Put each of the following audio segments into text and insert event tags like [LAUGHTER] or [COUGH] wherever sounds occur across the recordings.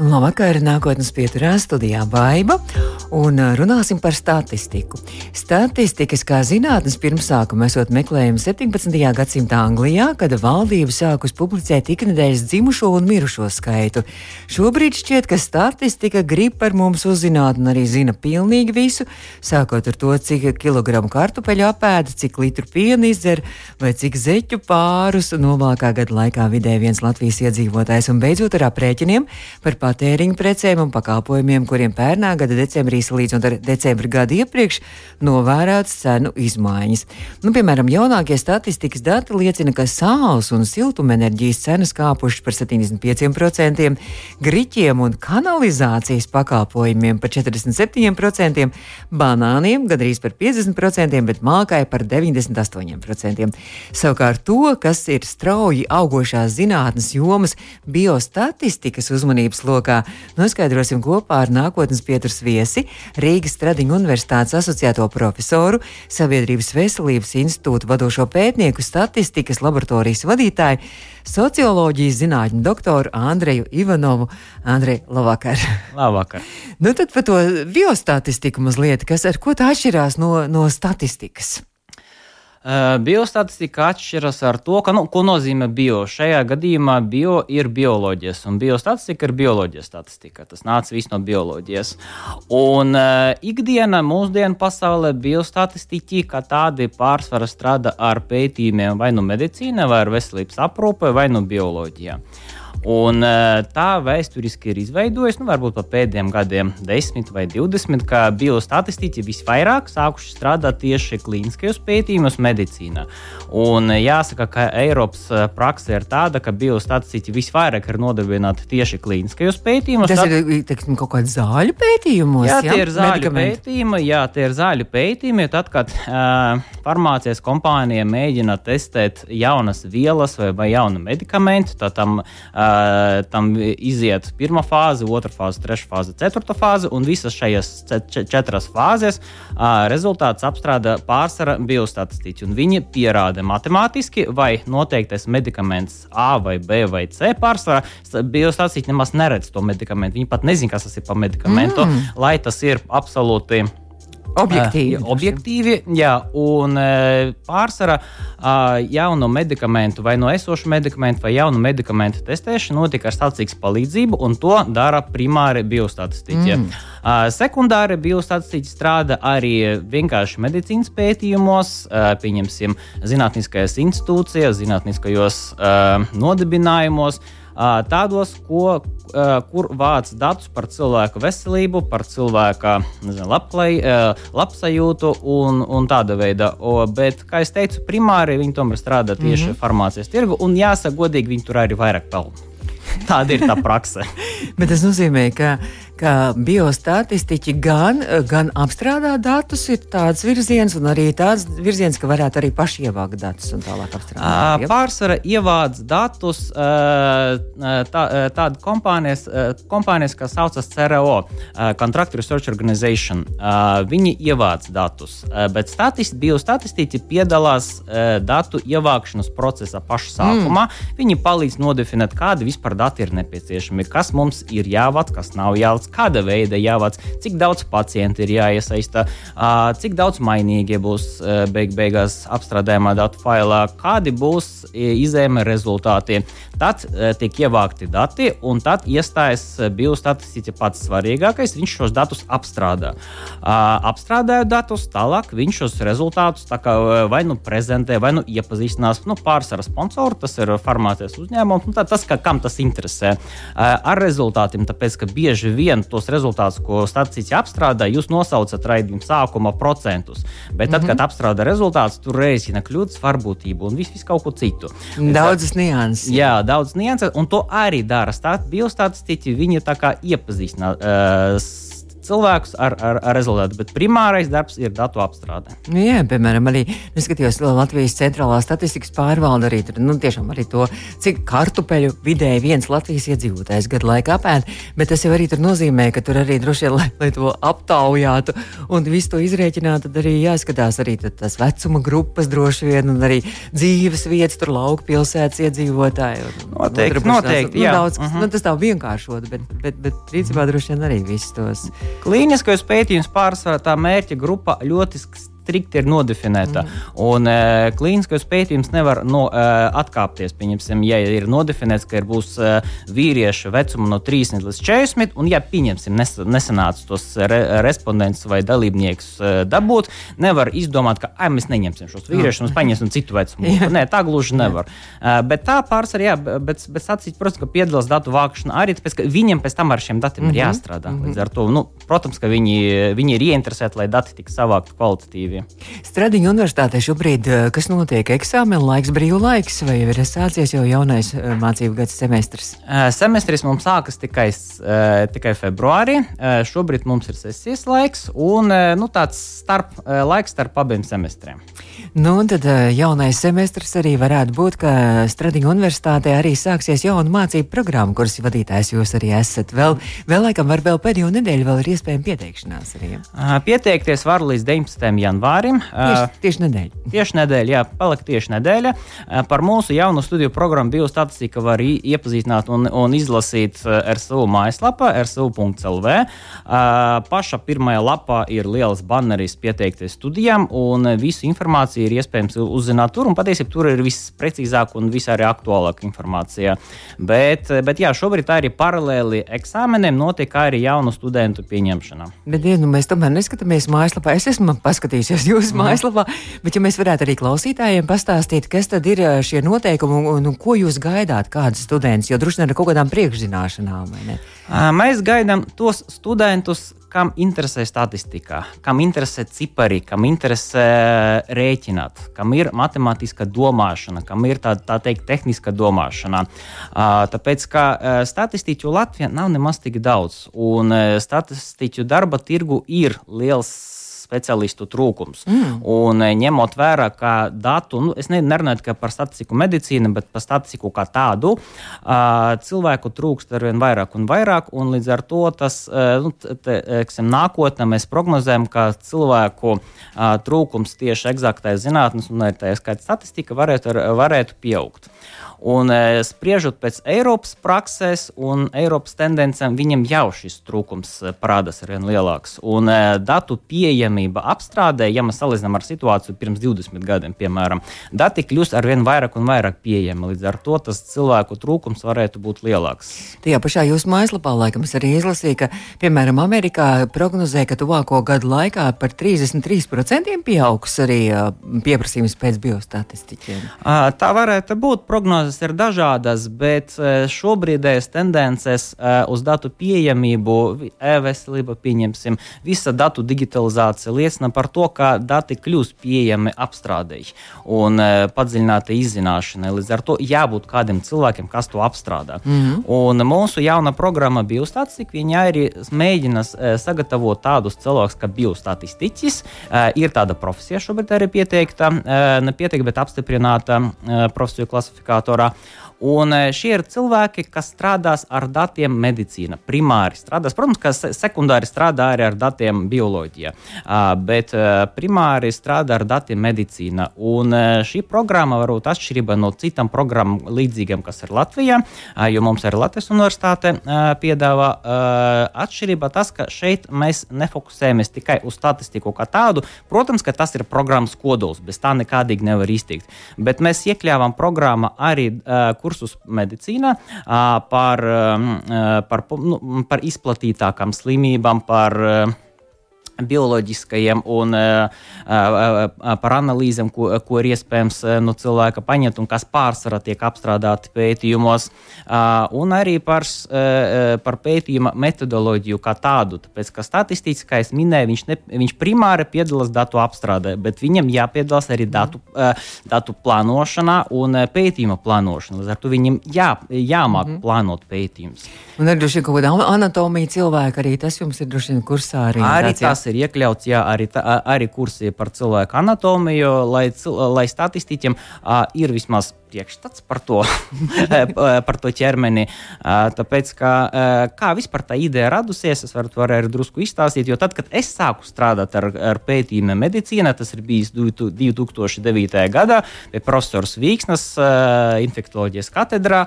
Labvakar, nākotnes pieturā studijā Baiva un runāsim par statistiku. Statistikas kā zinātnes pirmsākuma esot meklējama 17. gadsimta Anglijā, kad valdība sākus publicēt iknedēļas dzimušo un mirušo skaitu. Šobrīd šķiet, ka statistika grib par mums uzzināt un arī zina pilnīgi visu, sākot ar to, cik kilogramu kartupeļu apēda, cik litru piena izdzer vai cik zeķu pārus novākā gada laikā vidē viens Latvijas iedzīvotājs un beidzot ar aprēķiniem par patēriņu precēm un pakalpojumiem, kuriem pērnā gada decembrī salīdzinot ar decembra gadu iepriekš, novērētas cenu izmaiņas. Nu, piemēram, jaunākie statistikas dati liecina, ka sāls un siltumenerģijas cenas kāpušas par 75%, griķiem un kanalizācijas pakalpojumiem par 47%, banāniem gandrīz par 50%, bet mākai par 98%. Savukārt to, kas ir strauji augošās zinātnes jomas biostatistikas uzmanības lokā, noskaidrosim kopā ar nākotnes pieturas viesi Rīgas Stradiņu Universitātes asociēto profesoru, Sabiedrības veselības institūta vadošo pētnieku, statistikas laboratorijas vadītāju, socioloģijas zinātņu doktoru Andreju Ivanovu. Andrej, labvakar! Labvakar! nu tad par to biostatistiku mazliet, kas ar ko tā atšķirās no, no statistikas? Biostatistika atšķiras ar to, ka, nu, ko nozīmē bio. Šajā gadījumā bio ir bioloģijas, un biostatistika ir bioloģijas statistika. Tas nāca viss no bioloģijas. Un uh, ikdiena mūsdienu pasaulē biostatistiķi, kā tādi pārsvarā strādā ar pētījumiem vai nu medicīnā, vai ar veselības aprūpē, vai nu bioloģijā. Uh, Un, eh, tā vēsturiski ir izveidojusies, nu, varbūt pa pēdējiem gadiem, 10 vai 20, ka biostatistiķi visvairāk sākuši strādāt tieši klīniskajos pētījumos, medicīnā. Un eh, jāsaka, ka Eiropas eh, praksa ir tāda, ka biostatistiķi visvairāk ir nodarbināti tieši klīniskajos pētījumos. Tas tad... ir teiksim, kaut kāds zāļu pētījumos. Jā, tie ir zāļu Medikamenti. pētījumi. Jā, tie ir zāļu pētījumi. Tad, kad uh, farmācijas kompānija mēģina testēt jaunas vielas vai, vai jaunu medikamentu, tad tam uh, tam iziet pirmā fāze, otrā fāze, trešā fāze, ceturtā fāze, un visas šajās četras fāzes rezultāts apstrādā pārsvarā biostatistiķi. Viņi pierāda matemātiski, vai noteiktais medikaments A vai B vai C pārsvarā. Biostatistiķi nemaz neredz to medikamentu. Viņi pat nezina, kas tas ir par medikamentu, mm. lai tas ir absolūti Objektīvi. Uh, objektīvi, jā, un uh, pārsvarā uh, jaunu medikamentu, vai no esošu medikamentu, vai jaunu medikamentu testēšana notika ar statistikas palīdzību, un to dara primāri biostatistiķi. Mm. Uh, sekundāri biostatistiķi strādā arī vienkārši medicīnas pētījumos, uh, pieņemsim, zinātniskajās institūcijās, zinātniskajos uh, nodibinājumos. Uh, tādos, ko, kur vāc datus par cilvēku veselību, par cilvēka nezinu, labklai, labsajūtu un, un tāda veida. O, bet, kā jau teicu, primāri viņi tomēr strādā tieši mm -hmm. farmācijas tirgu, un jāsaka, godīgi, viņi tur arī vairāk pelna. Tāda ir tā praksa. [LAUGHS] bet tas nozīmē, ka ka biostatistiķi gan, gan apstrādā datus, ir tāds virziens, un arī tāds virziens, ka varētu arī paši ievākt datus un tālāk apstrādāt. Pārsvarā ievāc datus tā, tāda kompānijas, kompānijas, kas saucas CRO, Contract Research Organization. Viņi ievāc datus, bet statist, biostatistiķi piedalās datu ievākšanas procesa paša sākumā. Mm. Viņi palīdz nodefinēt, kādi vispār dati ir nepieciešami, kas mums ir jāvāc, kas nav jāvāc kāda veida jāvāc, cik daudz pacientu ir jāiesaista, cik daudz mainīgie būs beig beigās apstrādājumā datu failā, kādi būs izējuma rezultāti. Tad tiek ievākti dati, un tad iestājas biostatistiķa pats svarīgākais. Viņš šos datus apstrādā. Apstrādājot datus, tālāk viņš šos rezultātus vai nu prezentē, vai nu iepazīstinās nu, pārsvarā sponsoru, tas ir farmācijas uzņēmums, nu, tas, ka, kam tas interesē. Ar rezultātiem, tāpēc ka bieži vien vien tos rezultātus, ko statistika apstrādā, jūs nosaucat raidījuma sākuma procentus. Bet tad, mm -hmm. kad apstrādā rezultātus, tur rēķina kļūdas, varbūtību un visu, visu kaut ko citu. Daudzas nianses. Jā, daudz nianses, un to arī dara biostatistiķi. Viņi tā kā iepazīstina. Uh, cilvēkus ar, ar, ar rezultātu. Bet primārais darbs ir datu apstrāde. Nu, jā, piemēram, arī neskatījos Latvijas centrālā statistikas pārvalde arī tur, nu, tiešām arī to, cik kartupeļu vidēji viens Latvijas iedzīvotājs gadu laikā apēd, bet tas jau arī tur nozīmē, ka tur arī droši vien, lai, lai to aptaujātu un visu to izrēķinātu, tad arī jāskatās arī tās vecuma grupas droši vien un arī dzīves vietas, tur lauku pilsētas iedzīvotāji. Un, noteikti, noteikti, nu. Daudz, uh -huh. nu, tas tā vienkāršot, bet, bet, bet principā droši vien arī visus tos. Klīniskais pētījums pārsvarā tā mērķa grupa ļoti strikti ir nodefinēta. Mm. Un uh, klīniskais pētījums nevar no, uh, atkāpties. Pieņemsim, ja ir nodefinēts, ka ir būs uh, vīrieša vecuma no 30 līdz 40, un ja pieņemsim, nes, nesanāca tos re, respondentus vai dalībniekus uh, dabūt, nevar izdomāt, ka ai, mēs neņemsim šos vīriešus, mēs paņemsim citu vecumu. Nē, tā gluži nevar. Uh, bet tā pārsvarā, jā, bet, bet sacīt, protams, ka piedalās datu vākšanā arī tāpēc, ka viņiem pēc tam ar šiem datiem mm -hmm. ir mhm. jāstrādā. Mm -hmm. Līdz ar to, nu, protams, ka viņi, viņi ir ieinteresēti, lai dati tiktu savākti kvalitatīvi studiju. Stradiņa universitātē šobrīd, eh, kas notiek, eksāmena laiks, brīvā laiks, vai ir sācies jau jaunais eh, mācību gads semestris? Eh, semestris mums sākas tikai, tikai februārī. Šobrīd mums ir sesijas laiks un nu, tāds starp, laiks starp abiem semestriem. Nu, tad jaunais semestris arī varētu būt, ka Stradiņa universitātē arī sāksies jauna mācību programma, kuras vadītājs jūs arī esat. Vēl, vēl laikam, var vēl pēdējo nedēļu vēl ir iespējama pieteikšanās arī. Pieteikties var līdz 19. janvārim janvārim. Tieši, tieši nedēļa. Tieši nedēļa, jā, palika tieši nedēļa. Par mūsu jaunu studiju programmu biostatistika var iepazīstināt un, un izlasīt RSU mājaslapā, rsu.lv. Paša pirmajā lapā ir liels banneris pieteikties studijām, un visu informāciju ir iespējams uzzināt tur. Patiesībā tur ir viss precīzāk un visā arī aktuālāka informācija. Bet, bet jā, šobrīd tā ir paralēli eksāmeniem, notiek arī jaunu studentu pieņemšana. Bet ja, nu, mēs tomēr neskatāmies mājaslapā. Es esmu paskatījusies jūsu mm. mājaslapā. Bet, ja mēs varētu arī klausītājiem pastāstīt, kas tad ir eh, šie noteikumi un, un, ko jūs gaidāt, kādas studentus, jo droši vien ar kaut kādām priekšzināšanām. Mēs gaidām tos studentus, kam interesē statistika, kam interesē cipari, kam interesē rēķināt, kam ir matemātiska domāšana, kam ir tāda tā teikt, tehniska domāšana. Tāpēc, ka statistiķu Latvijā nav nemaz tik daudz, un statistiķu darba tirgu ir liels speciālistu trūkums. Mm. Un eh, ņemot vērā, ka datu, nu, es nerunāju par statistiku medicīnu, bet par statistiku kā tādu, cilvēku trūkst ar vien vairāk un vairāk, un līdz ar to tas, nu, teiksim, nākotnē mēs prognozējam, ka cilvēku trūkums tieši eksaktais zinātnes un arī tā skaita statistika varētu, varētu pieaugt. Un e, spriežot pēc Eiropas prakses un Eiropas tendencēm, viņam jau šis trūkums e, parādās ar vien lielāks. Un e, datu pieejamība apstrādē, ja mēs salīdzinām ar situāciju pirms 20 gadiem, piemēram, dati kļūst ar vien vairāk un vairāk pieejami. Līdz ar to tas cilvēku trūkums varētu būt lielāks. Tajā pašā jūsu mājaslapā laikam es arī izlasīju, ka, piemēram, Amerikā prognozē, ka tuvāko gadu laikā par 33% pieaugs arī pieprasījums pēc biostatistiķiem. Tā varētu būt prognoze prognozes ir dažādas, bet e, šobrīdējas tendences e, uz datu pieejamību, e-veselība, pieņemsim, visa datu digitalizācija liecina par to, ka dati kļūst pieejami apstrādēji un e, padziļinātai izzināšanai. Līdz ar to jābūt kādiem cilvēkiem, kas to apstrādā. Mm -hmm. Un mūsu jauna programma Biostatistika, viņa arī mēģina sagatavot tādus cilvēkus, kā biostatistiķis. Ir tāda profesija šobrīd arī pieteikta, ne pieteikta, bet apstiprināta profesiju klasifikātora sektorā. Un e, šie ir cilvēki, kas strādās ar datiem medicīna. Primāri strādās, protams, ka sekundāri strādā arī ar datiem bioloģijā, bet e, primāri strādā ar datiem medicīna. Un e, šī programma var būt atšķirība no citām programmām līdzīgām, kas ir Latvijā, jo mums arī Latvijas universitāte piedāvā atšķirība tas, ka šeit mēs nefokusējamies tikai uz statistiku kā tādu. Protams, ka tas ir programmas kodols, bez tā nekādīgi nevar iztikt. Bet mēs iekļāvām programmu arī, kur kursus medicīnā par, par, nu, par izplatītākām slimībām, par bioloģiskajiem un uh, uh, par analīzēm, ko, ko ir iespējams no cilvēka paņemt un kas pārsvarā tiek apstrādāti pētījumos, un arī par, par pētījuma metodoloģiju kā tādu. Tāpēc, ka statistiski, kā es minēju, viņš, ne, viņš primāri piedalās datu apstrādē, bet viņam jāpiedalās arī datu, datu plānošanā un pētījuma plānošanā. Līdz ar to viņam jā, jāmāk mm -hmm. plānot pētījumus. Un arī droši vien kaut kāda anatomija cilvēka, arī tas jums ir droši vien kursā. Arī, arī tas jā? Ir iekļauts, jā, arī, tā, arī kursi par cilvēku anatomiju, lai, lai statistiķiem ir vismaz priekšstats par to, [LAUGHS] par to ķermeni. Tāpēc, kā, kā vispār tā ideja radusies, es varu to arī drusku izstāstīt. Jo tad, kad es sāku strādāt ar, ar pētījumu medicīnā, tas ir bijis 2009. gadā pie profesora Vīksnes infektuoloģijas katedrā,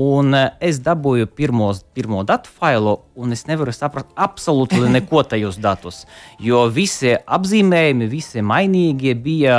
un es dabūju pirmos, pirmo datu failu, un es nevaru saprast absolūti [LAUGHS] neko tajos datos, jo visi apzīmējumi, visi mainīgie bija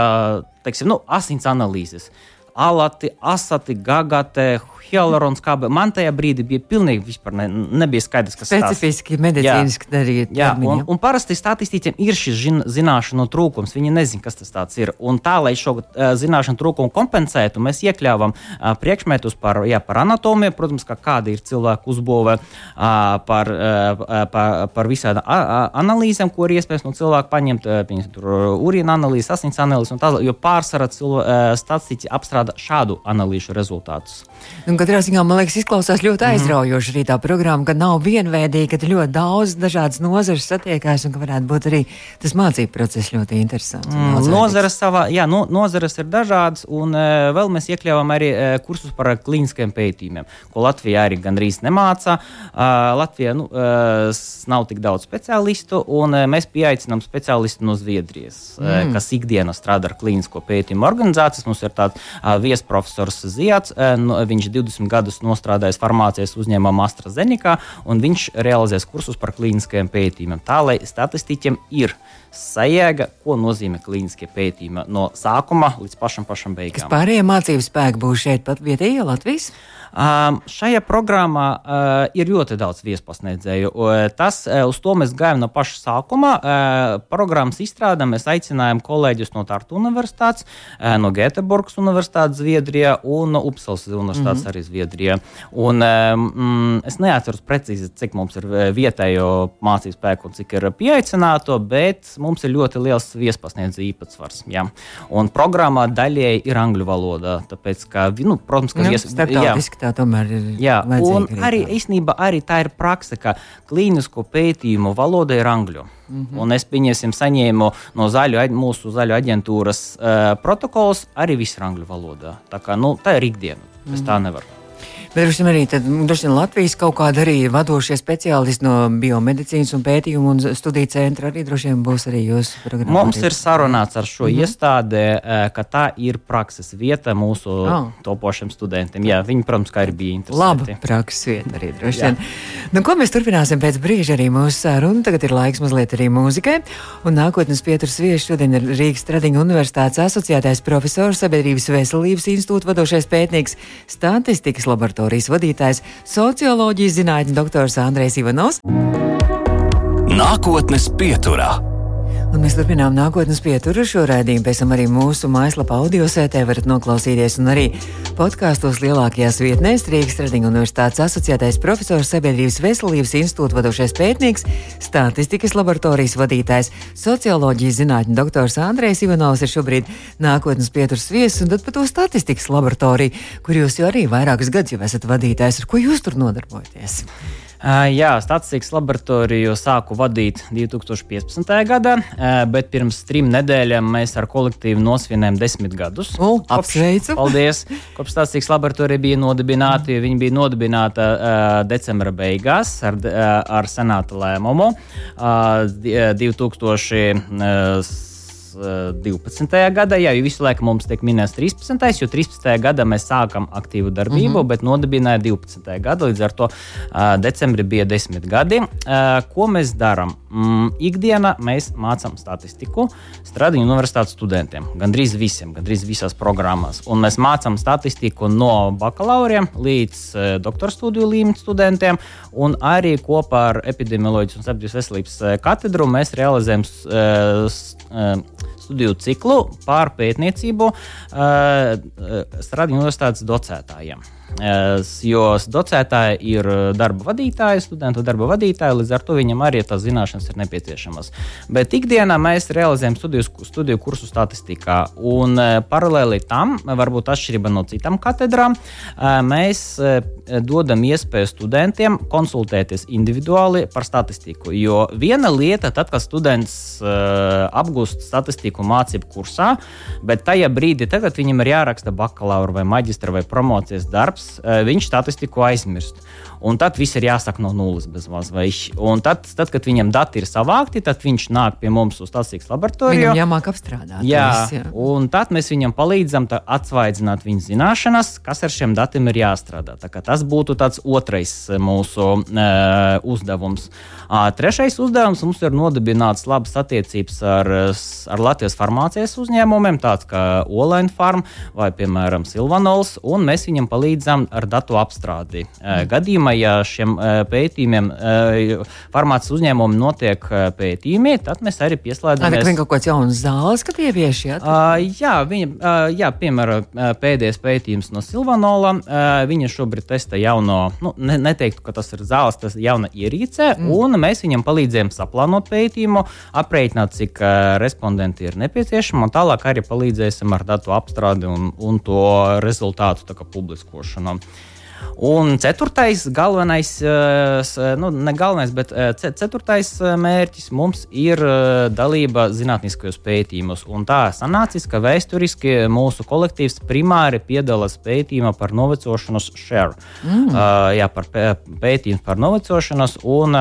teiksim, nu, asins analīzes alati, asati, gagate, hialurons kābe. Man tajā brīdī bija pilnīgi vispār ne, nebija skaidrs, kas tas ir. Specifiski medicīniski darīt. Jā, un, un parasti statistiķiem ir šis zin, zināšanu trūkums. Viņi nezina, kas tas ir. Un tā, lai šo uh, zināšanu trūkumu kompensētu, mēs iekļāvām uh, priekšmetus par, jā, par anatomiju, protams, kā kāda ir cilvēka uzbūve, uh, par, uh, par, par visādām analīzēm, ko ir iespējams no cilvēka paņemt, uh, urīna analīzes, asins analīzes un tā, jo pārsvarā uh, statistiķi apstrādā šādu analīžu rezultātus. Un katrā ziņā, man liekas, izklausās ļoti mhm. aizraujoši arī tā programma, ka nav vienveidīga, ka ļoti daudz dažādas nozares satiekās un ka varētu būt arī tas mācību process ļoti interesants. Mm, nozares, savā, jā, no, nozares ir dažādas, un uh, vēl mēs iekļāvām arī uh, kursus par klīniskiem pētījumiem, ko Latvijā arī gandrīz nemācā. Uh, Latvijā nu, uh, nav tik daudz speciālistu, un uh, mēs pieaicinām speciālistu no Zviedrijas, mm. uh, kas ikdienā strādā ar klīnisko pētījumu organizācijas. Mums ir tāds uh, viesprofesors Ziets. Uh, no, viņš 20 gadus strādājis farmācijas uzņēmumā AstraZeneca, un viņš realizēs kursus par klīniskajiem pētījumiem. Tā lai statistiķiem ir sajēga, ko nozīmē klīniskie pētījumi no sākuma līdz pašam, pašam beigām. Kas pārējie mācību spēki būs šeit pat vietējā Latvijas? Um, šajā programmā uh, ir ļoti daudz viespasniedzēju. Uh, tas, uh, uz to mēs gājām no paša sākuma. Uh, programmas izstrādē mēs aicinājām kolēģus no Tartu Universitātes, uh, no Göteborgas Universitātes Zviedrijā un no Upsalas Universitātes mm -hmm. arī Zviedrijā. Un, um, es neatceros precīzi, cik mums ir vietējo mācību spēku un cik ir pieaicināto, bet mums ir ļoti liels viespasniedzēju īpatsvars. Ja? Un programmā daļēji ir angļu valoda, tāpēc, ka, nu, protams, ka nu, vies... starptautiski tā tomēr ir. Jā, un arī, īstenībā arī tā ir praksa, ka klīnisko pētījumu valoda ir angļu. Mm -hmm. Un es pieņemsim, saņēmu no zaļu, mūsu zaļu aģentūras uh, protokols arī visu angļu valodā. Tā, kā, nu, tā ir ikdiena. Es mm -hmm. tā nevaru. Vien arī nu, vien Latvijas kaut kāda arī vadošie speciālisti no biomedicīnas un pētījumu un studiju centra arī droši vien būs arī jūsu programmā. Mums ir sarunāts ar šo mm -hmm. iestādi, eh, ka tā ir prakses vieta mūsu oh. topošiem studentiem. Jā, viņi, protams, kā ir bija interesanti. Laba prakses vieta arī droši vien. Nu, ko mēs turpināsim pēc brīža arī mūsu sarunu? Tagad ir laiks mazliet arī mūzikai. Un nākotnes pieturas vieši šodien ir Rīgas Tradiņu universitātes asociētais profesors, sabiedrības veselības institūta vadošais pētnieks, statistikas laboratorijas laboratorijas vadītājs, socioloģijas zinātņu doktors Andrēs Ivanovs. Nākotnes pieturā. Un mēs turpinām nākotnes pieturu šo raidījumu. Pēc tam arī mūsu mājaslapā audio sētē varat noklausīties un arī podkāstos lielākajās vietnēs Rīgas Tradiņu universitātes asociētais profesors Sabiedrības veselības institūta vadošais pētnieks, statistikas laboratorijas vadītājs, socioloģijas zinātņu doktors Andrejs Ivanovs ir šobrīd nākotnes pieturas viesis un tad par to statistikas laboratoriju, kur jūs jau arī vairākus gadus jau esat vadītājs. Ar ko jūs tur nodarbojaties? Jā, statistikas laboratoriju sāku vadīt 2015. gadā, bet pirms trim nedēļām mēs ar kolektīvu nosvinējām desmit gadus. O, apsveicu! Paldies! Kopš statistikas laboratorija bija nodibināta, mm. viņa bija nodibināta decembra beigās ar, ar senāta lēmumu uh, 2000. Uh, 12. gadā, jā, jo visu laiku mums tiek minēts 13. jo 13. gadā mēs sākam aktīvu darbību, mm -hmm. bet nodibināja 12. gada, līdz ar to decembrī bija 10 gadi. Ko mēs darām? Mm, ikdienā mēs mācām statistiku Stradiņu universitātes studentiem, gandrīz visiem, gandrīz visās programmās. Un mēs mācām statistiku no bakalauriem līdz doktora studiju līmeņa studentiem, un arī kopā ar epidemioloģijas un sabiedrības veselības katedru mēs realizējam studiju ciklu pār pētniecību Stradiņu universitātes docētājiem. Jo docētāji ir darba vadītāji, studentu darba vadītāji, līdz ar to viņam arī tās zināšanas ir nepieciešamas. Bet ikdienā mēs realizējam studiju, studiju kursu statistikā, un paralēli tam, varbūt atšķirībā no citām katedrām, mēs dodam iespēju studentiem konsultēties individuāli par statistiku. Jo viena lieta, tad, kad students apgūst statistiku mācību kursā, bet tajā brīdī, tad, kad viņam ir jāraksta bakalaura vai maģistra vai promocijas darbs, Eh, viņš statistiku aizmirst. Un tad viss ir jāsaka no nulles bez mazliet. Un tad, tad, kad viņam dati ir savākti, tad viņš nāk pie mums uz statistikas laboratoriju. Viņam jāmāk apstrādāt. Jā, viss, jā. un tad mēs viņam palīdzam atsvaidzināt viņa zināšanas, kas ar šiem datiem ir jāstrādā. Tas būtu tāds otrais eh, mūsu uh, uzdevums. Uh, trešais uzdevums mums ir nodibināts labas attiecības ar, ar Latvijas farmācijas uzņēmumiem, tāds kā Olaina Farm vai, piemēram, Silvanols, un mēs viņam palīdzam ar datu apstrādi. Uh, gadījumā, ja šiem pētījumiem, farmācijas uzņēmumiem notiek pētījumi, tad mēs arī pieslēdzamies. Tā ir kaut kāds jauns zāles, ka ievieš, jā? Uh, jā, viņa, uh, jā, piemēram, pēdējais pētījums no Silvanola. Viņa šobrīd testa jauno, nu, ne, neteiktu, ka tas ir zāles, tas ir jauna ierīce, mm. un mēs viņam palīdzējām saplānot pētījumu, aprēķināt, cik respondenti ir nepieciešami, un tālāk arī palīdzēsim ar datu apstrādi un, un to rezultātu publiskošanu. Un ceturtais, galvenais, eh, nu, ne galvenais, bet eh, ceturtais eh, mērķis mums ir dalība zinātniskajos pētījumos. Un tā sanācis, ka vēsturiski mūsu kolektīvs primāri piedalās pētījumā par novecošanos share. Mm. Jā, par pētījumu par novecošanos. Un,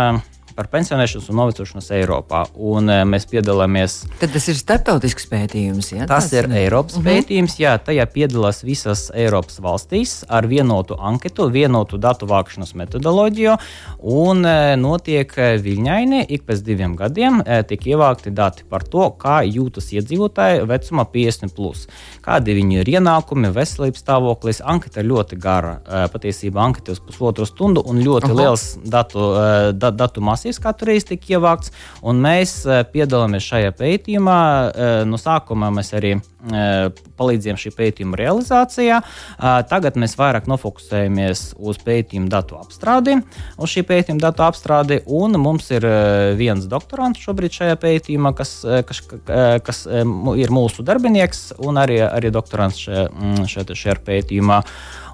par pensionēšanos un novecošanos Eiropā. Un, uh, mēs piedalāmies. Tad tas ir starptautisks pētījums. Ja? Tas ir Eiropas uh mhm. -huh. pētījums. Jā, tajā piedalās visas Eiropas valstīs ar vienotu anketu, vienotu datu vākšanas metodoloģiju. Un uh, notiek eh, viļņaini ik pēc diviem gadiem tiek ievākti dati par to, kā jūtas iedzīvotāji vecumā 50. Plus. Kādi viņi ir ienākumi, veselības stāvoklis. Anketa ir ļoti gara. Patiesībā anketa uz pusotru stundu un ļoti -huh. liels datu, da, datu masas masīvs katru reizi tika ievākts, mēs eh, piedalāmies šajā pētījumā. Eh, no sākuma mēs arī eh, palīdzējām šī pētījuma realizācijā. Tagad mēs vairāk nofokusējamies uz pētījumu datu apstrādi, uz šī pētījuma datu apstrādi, mums ir viens doktorants šobrīd šajā pētījumā, kas, kas, kas ir mūsu darbinieks, un arī, arī doktorants šajā, mm, šajā, šajā pētījumā.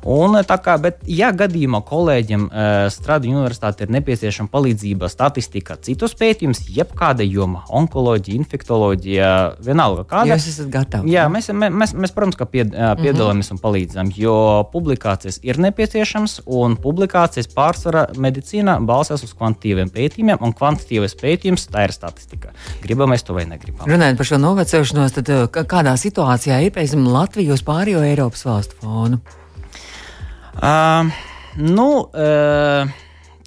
Un, kā, bet, ja gadījumā kolēģiem uh, Stradiņu universitāte ir nepieciešama palīdzība statistikā, citos pētījumus, jebkāda joma, onkoloģija, infektoloģija, vienalga kāda. Jūs esat gatavi. Jā, mēs, mēs, mēs protams, ka pied, piedalāmies mm -hmm. un palīdzam, jo publikācijas ir nepieciešamas, un publikācijas pārsvarā medicīna balstās uz kvantitīviem pētījumiem, un kvantitīvais pētījums tā ir statistika. Gribam mēs to vai negribam. Runājot par šo novecošanos, tad kādā situācijā ir, piemēram, Latvija uz pārējo Eiropas valstu fonu? Uh, nu, uh,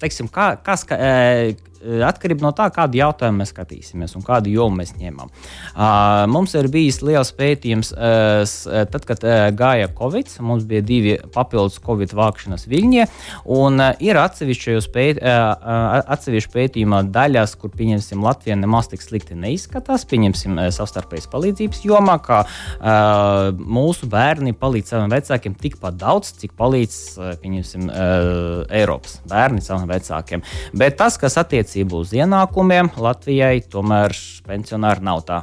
teiksim, kā, kas, uh, Eh, atkarība no tā, kādu jautājumu mēs skatīsimies un kādu jomu mēs ņemam. Uh, mums ir bijis liels pētījums, uh, tad, kad gāja Covid, mums bija divi papildus Covid vākšanas viļņi, un ir atsevišķi pēt, pētījuma daļās, kur, pieņemsim, Latvija nemaz tik slikti neizskatās, pieņemsim, savstarpējas palīdzības jomā, kā mūsu bērni palīdz saviem vecākiem tikpat daudz, cik palīdz, pieņemsim, Eiropas bērni saviem vecākiem. Bet tas, kas attiecas attiecībā uz ienākumiem Latvijai tomēr pensionāri nav tā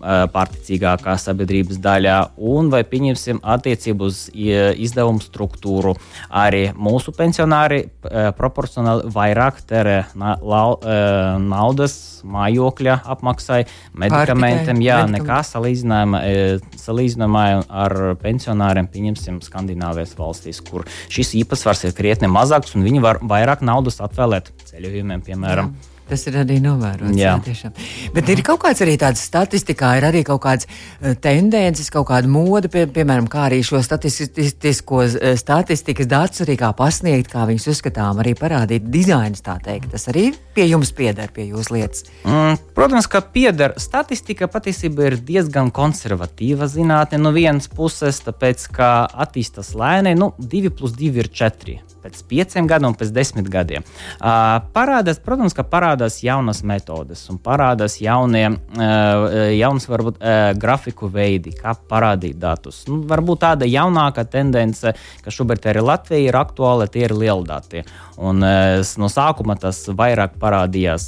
pārticīgākā sabiedrības daļā, un vai pieņemsim attiecību uz izdevumu struktūru. Arī mūsu pensionāri proporcionāli vairāk terē naudas mājokļa apmaksai, medikamentiem, jā, nekā salīdzinājumā ar pensionāriem, pieņemsim, Skandināvijas valstīs, kur šis īpatsvars ir krietni mazāks, un viņi var vairāk naudas atvēlēt ceļojumiem, piemēram. Jā. Tas ir arī novērots. Jā. Jā, tiešām. Bet ir kaut kāds arī tāds statistikā, ir arī kaut kāds uh, tendences, kaut kāda moda, pie, piemēram, kā arī šo statistisko uh, statistikas datus arī kā pasniegt, kā viņus uzskatām, arī parādīt dizains, tā teikt. Tas arī pie jums pieder, pie jūsu lietas. Mm, protams, ka pieder. Statistika patiesībā ir diezgan konservatīva zinātne no vienas puses, tāpēc, ka attīstās lēnai, nu, 2 plus 2 ir 4 pēc pieciem gadiem pēc desmit gadiem. Uh, parādās, protams, ka parādās jaunas metodes un parādās jaunie, uh, jauns, varbūt, uh, grafiku veidi, kā parādīt datus. Nu, varbūt tāda jaunākā tendence, kas šobrīd arī Latvijā ir aktuāla, tie ir lieldati. Un, no sākuma tas vairāk parādījās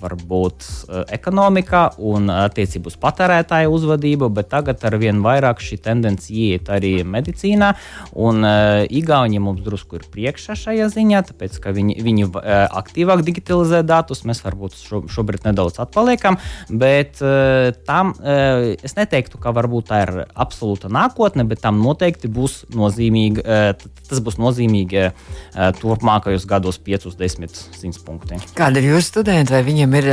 varbūt ekonomikā un attiecībā uz patērētāju uzvedību, bet tagad ar vien vairāk šī tendence iet arī medicīnā. Un Igauni mums drusku ir priekšā šajā ziņā, tāpēc ka viņi, viņi eh, aktīvāk digitalizē datus. Mēs varbūt šo, šobrīd nedaudz atpaliekam, bet eh, tam eh, es neteiktu, ka varbūt tā ir absolūta nākotne, bet tam noteikti būs nozīmīgi. Tas būs nozīmīgi turpmākajos gados, 5, 10, 100 punkti. Kāda ir jūsu studenti? Vai viņiem ir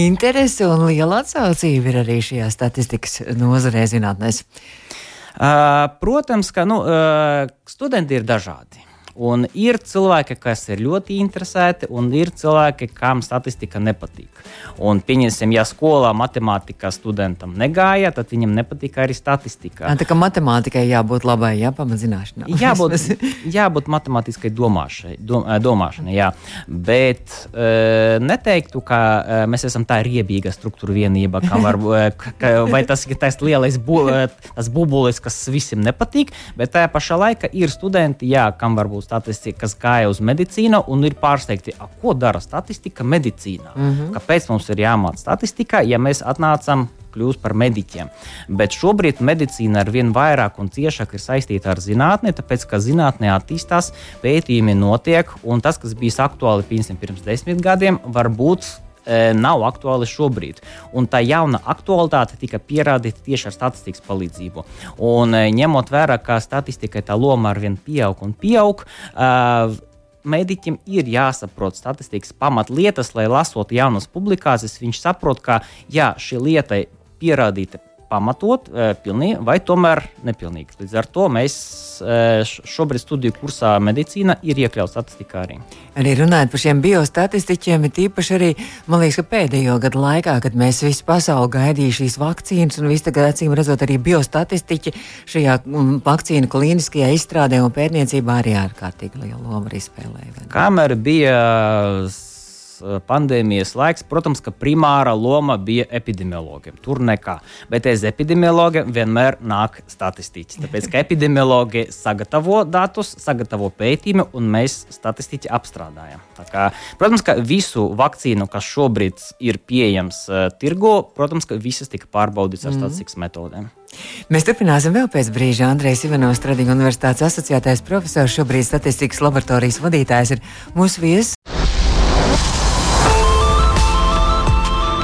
interese un liela atsaucība ir arī šajā statistikas nozarē zinātnēs? Protams, ka nu, studenti ir dažādi. Un ir cilvēki, kas ir ļoti interesēti, un ir cilvēki, kam statistika nepatīk. Un, pieņemsim, ja skolā matemātikā studentam negāja, tad viņam nepatīk arī statistika. Tā kā matemātikai jābūt labai, jā, pamatzināšanai. [LAUGHS] Jābūt, jābūt matemātiskai domāšanai, dom, domāšanai jā. bet uh, neteiktu, ka uh, mēs esam tā riebīga struktūra vienība, var, [LAUGHS] ka, vai tas ir tas lielais bu, tas bubulis, kas visiem nepatīk, bet tajā pašā laikā ir studenti, jā, kam varbūt būs statistika, kas gāja uz medicīnu un ir pārsteigti, ko dara statistika medicīnā. Mm -hmm. Kāpēc mums ir jāmāca statistika, ja mēs atnācam kļūst par mediķiem. Bet šobrīd medicīna ar vien vairāk un ciešāk ir saistīta ar zinātni, tāpēc ka zinātnē attīstās, pētījumi notiek, un tas, kas bija aktuāli piemēram, pirms desmit gadiem, varbūt nav aktuāli šobrīd. Un tā jauna aktualitāte tika pierādīta tieši ar statistikas palīdzību. Un, e, ņemot vērā, ka statistikai tā loma ar vien pieaug un pieaug. Uh, Mediķim ir jāsaprot statistikas pamatlietas, lai lasot jaunas publikācijas, viņš saprot, ka jā, šī lieta pierādīta pamatot, e, pilnīgi, vai tomēr nepilnīgi. Līdz ar to mēs e, šobrīd studiju kursā medicīna ir iekļauts statistikā arī. Arī runājot par šiem biostatistiķiem, ir īpaši arī, man liekas, ka pēdējo gadu laikā, kad mēs visu pasauli gaidījām šīs vakcīnas, un viss tagad acīm redzot arī biostatistiķi šajā mm, vakcīnu klīniskajā izstrādē un pētniecībā arī ārkārtīgi lielu lomu arī spēlēja. Kamēr bija pandēmijas laiks, protams, ka primāra loma bija epidemiologiem. Tur nekā. Bet aiz epidemiologiem vienmēr nāk statistiķi. Tāpēc, ka epidemiologi sagatavo datus, sagatavo pētījumu, un mēs statistiķi apstrādājam. Kā, protams, ka visu vakcīnu, kas šobrīd ir pieejams uh, tirgo, protams, ka visas tika pārbaudītas ar mm. statistikas metodēm. Mēs turpināsim vēl pēc brīža. Andrejs Ivanovs, Tradiņu universitātes asociētais profesors, šobrīd statistikas laboratorijas vadītājs, ir mūsu viesis.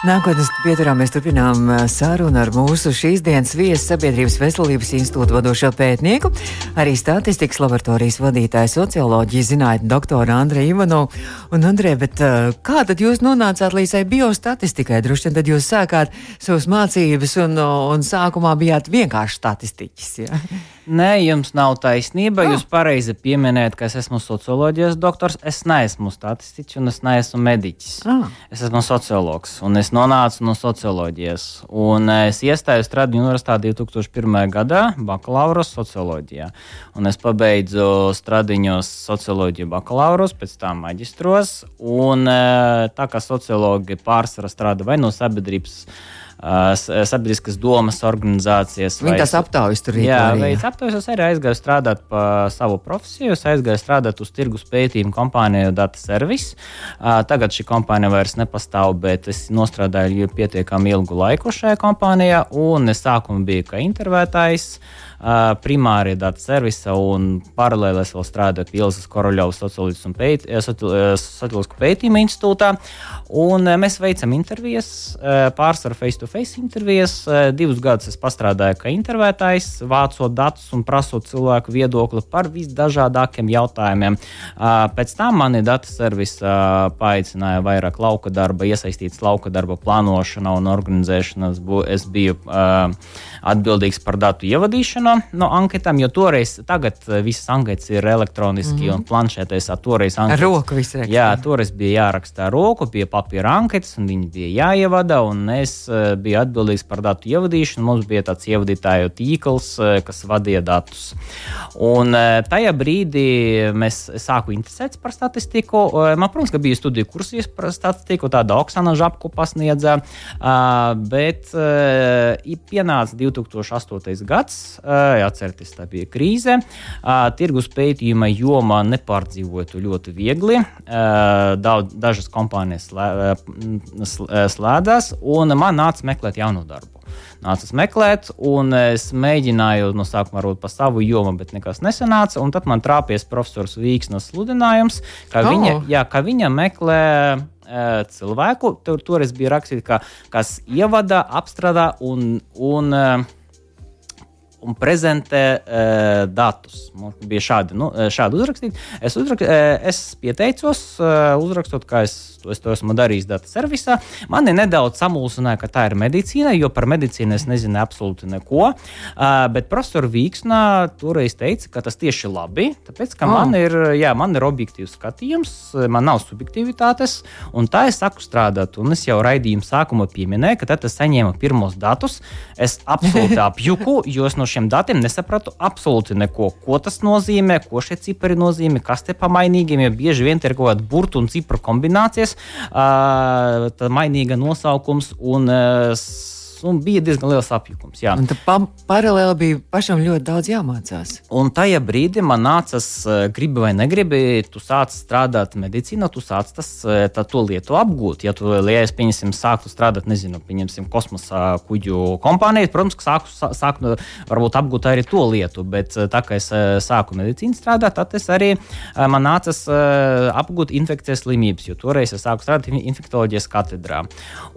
Nākotnes pieturā mēs turpinām sarunu ar mūsu šīs dienas viesu Sabiedrības veselības institūta vadošo pētnieku, arī statistikas laboratorijas vadītāju socioloģiju zinātņu doktoru Andreju Ivanovu. Un, Andrej, bet kā tad jūs nonācāt līdz tai biostatistikai? Droši vien tad jūs sākāt savas mācības un, un sākumā bijāt vienkārši statistiķis. Ja? Nē, jums nav taisnība. Oh. Jūs pareizi pieminējat, ka es esmu socioloģijas doktors. Es neesmu statistiķis un es neesmu mediķis. Oh. Es esmu sociologs un es nonācu no socioloģijas. Un es iestājos Stradiņu universitātē 2001. gadā bakalaura socioloģijā. Un es pabeidzu Stradiņos socioloģiju bakalauros, pēc tam maģistros. Un eh, tā kā sociologi pārsvarā strādā vai no sabiedrības sabiedriskas domas organizācijas. Viņi tās aptaujas tur ir. Jā, veids aptaujas. Es arī aizgāju strādāt pa savu profesiju. Es aizgāju strādāt uz tirgus pētījumu kompāniju Data Service. Tagad šī kompānija vairs nepastāv, bet es nostrādāju pietiekami ilgu laiku šajā kompānijā. Un es sākumā biju kā intervētājs. Primārie datu servisa un paralēli es vēl strādāju pie Ilzas Koroļovas socioloģisku pēt, pētījumu institūtā. Un mēs veicam intervijas, pārsvarā face-to-face intervijas. Divus gadus es strādāju kā intervētājs, vācot datus un prasot cilvēku viedokli par visdažādākiem jautājumiem. Pēc tam mani datu servisa paaicināja vairāk lauka darba, iesaistīts lauka darba plānošanā un organizēšanā. Es biju atbildīgs par datu ievadīšanu no anketām, jo toreiz, tagad eh, visas anketas ir elektroniski mm -hmm. un planšetēs. Toreiz anketas, ar roku viss raksta. Jā, toreiz bija jāraksta ar roku, bija papīra anketas, un viņi bija jāievada, un es biju atbildīgs par datu ievadīšanu. Mums bija tāds ievadītāju tīkls, uh, kas vadīja datus. Un uh, tajā brīdī mēs sāku interesēties par statistiku. Uh, man, protams, bija studiju kursus par statistiku, tāda Oksana Žapku pasniedza, bet pienāca 2008. gads, atcerieties, tā bija krīze. Tirgus pētījuma jomā nepārdzīvoja to ļoti viegli. Daudz, dažas kompānijas slēdzās, un man nāca meklēt jaunu darbu nāca meklēt, un es mēģināju no sākuma varbūt pa savu jomu, bet nekas nesanāca. Tad man trāpījis profesors Vīksnes sludinājums, ka, oh. viņa, jā, ka viņa meklē cilvēku. Tur toreiz bija rakstīts, ka, kas ievada, apstrādā un. un un prezentē uh, datus. Mums bija šādi, nu, šādi uzrakstīti. Es, uzrak, es pieteicos, uh, uzrakstot, kā es to, es to esmu darījis datu servisā. Mani nedaudz samulsināja, ka tā ir medicīna, jo par medicīnu es nezinu absolūti neko. Uh, bet profesors Vīksnā toreiz teica, ka tas tieši labi, tāpēc, ka oh. man, ir, jā, man ir objektīvs skatījums, man nav subjektivitātes, un tā es saku strādāt. Un es jau raidījuma sākumā pieminēju, ka tad es saņēmu pirmos datus. Es absolūti [LAUGHS] apjuku, jo es no šiem datiem nesapratu absolūti neko. Ko tas nozīmē, ko šie cipari nozīmē, kas te pamainīgiem, jo bieži vien ir kaut kāda burtu un cipru kombinācijas uh, mainīga nosaukums un uh, un bija diezgan liels apjukums. Pa paralēli bija pašam ļoti daudz jāmācās. Un tajā brīdī man nācās, eh, gribi vai negribi, tu sāc strādāt medicīnā, tu sāc tas, eh, tā, to lietu apgūt. Ja tu, es, pieņemsim, sāktu strādāt, nezinu, pieņemsim, kosmosa kuģu kompānijā, protams, ka sāku, sāku varbūt apgūt arī to lietu, bet eh, tā kā es sāku medicīnu strādāt, tad es arī man nācās apgūt infekcijas slimības, jo toreiz es sāku strādāt infektoloģijas katedrā.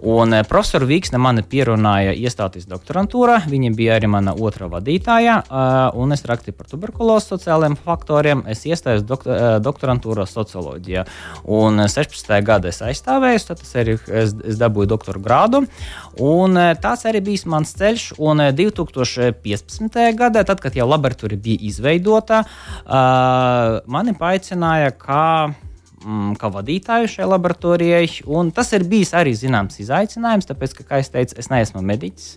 Un profesors Vīksne mani pierunāja aicināja iestāties doktorantūrā. Viņa bija arī mana otrā vadītāja, un es rakstīju par tuberkulozi sociālajiem faktoriem. Es iestājos doktor, doktorantūrā socioloģijā. Un 16. gadā es aizstāvēju, tad es arī es, es dabūju doktora grādu. Un tāds arī bija mans ceļš. Un 2015. gadā, tad, kad jau laboratorija bija izveidota, mani paaicināja, kā mm, kā vadītāju šai laboratorijai. Tas ir bijis arī zināms izaicinājums, tāpēc, ka, kā jau teicu, es neesmu mediķis.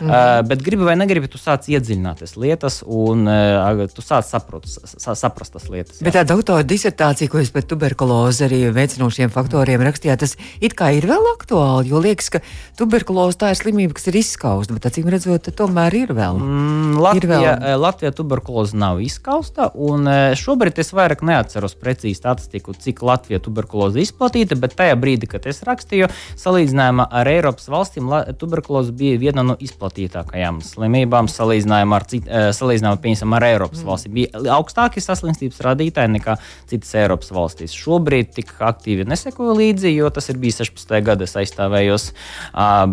Mm. Uh, bet gribi vai negribi, tu sāc iedziļināties lietas, un uh, tu sāc saprot, sa, saprast tas lietas. Jā. Bet tā doktora disertācija, ko jūs par tuberkulozi arī veicinošiem faktoriem rakstījāt, tas it kā ir vēl aktuāli, jo liekas, ka tuberkuloze tā ir slimība, kas ir izskausta, bet acīm redzot, tomēr ir vēl. Mm, Latvija, ir vēl. Latvijā tuberkuloze nav izskausta, un šobrīd es vairāk neatceros precīzi statistiku, cik Latvija Latvijā tuberkuloze izplatīta, bet tajā brīdī, kad es rakstīju, salīdzinājumā ar Eiropas valstīm, tuberkuloze bija viena no izplatītākajām slimībām. Salīdzinājumā ar, cit, eh, salīdzinājumā, piemēram, ar Eiropas mm. valstīm bija augstāki saslimstības rādītāji nekā citas Eiropas valstīs. Šobrīd tik aktīvi nesekoju līdzi, jo tas ir bijis 16. gada aizstāvējos.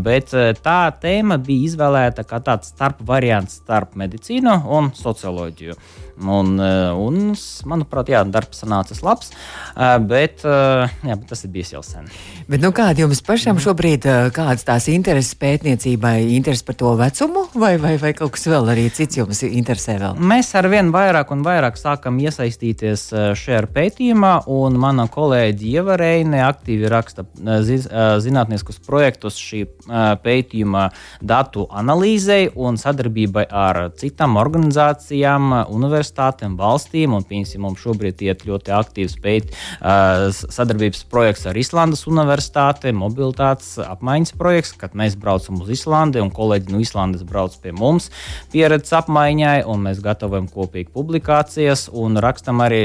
Bet eh, tā tēma bija izvēlēta kā tāds starp variants starp medicīnu un socioloģiju. Un, eh, un, manuprāt, jā, darbs sanācis labs, eh, bet, eh, jā, bet tas ir bijis jau sen. Bet, nu, kāda jums pašam šobrīd, kādas tās intereses pētniecībai, interesi par to vecumu, vai, vai, vai kaut kas vēl arī cits jums interesē? Vēl? Mēs ar vien vairāk un vairāk sākam iesaistīties šajā pētījumā, un mana kolēģi Ievarēne aktīvi raksta zinātniskus projektus šī pētījuma datu analīzei un sadarbībai ar citām organizācijām, universitātēm universitātēm, valstīm. Un, piemēram, mums šobrīd iet ļoti aktīvs pēt, uh, sadarbības projekts ar Islandes universitāti, mobilitātes apmaiņas projekts, kad mēs braucam uz Islandi un kolēģi no Islandes brauc pie mums pieredzes apmaiņai, un mēs gatavojam kopīgi publikācijas un rakstam arī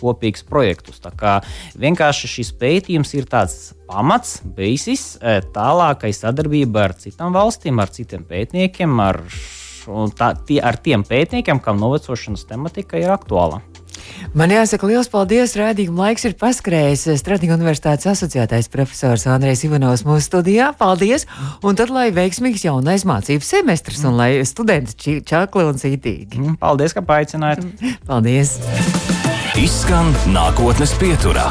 kopīgus projektus. Tā kā vienkārši šis pētījums ir tāds pamats, basis tālākai sadarbībai ar citām valstīm, ar citiem pētniekiem, ar un tā, tie, ar tiem pētniekiem, kam novecošanas tematika ir aktuāla. Man jāsaka liels paldies. Rādījuma laiks ir paskrējis. Stratēģija universitātes asociētais profesors Andrejs Ivanovs mūsu studijā. Paldies! Un tad, lai veiksmīgs jaunais mācību semestrs un lai studenti čakli un cītīgi. Mm, paldies, ka paaicinājāt! Paldies! Izskan nākotnes pieturā.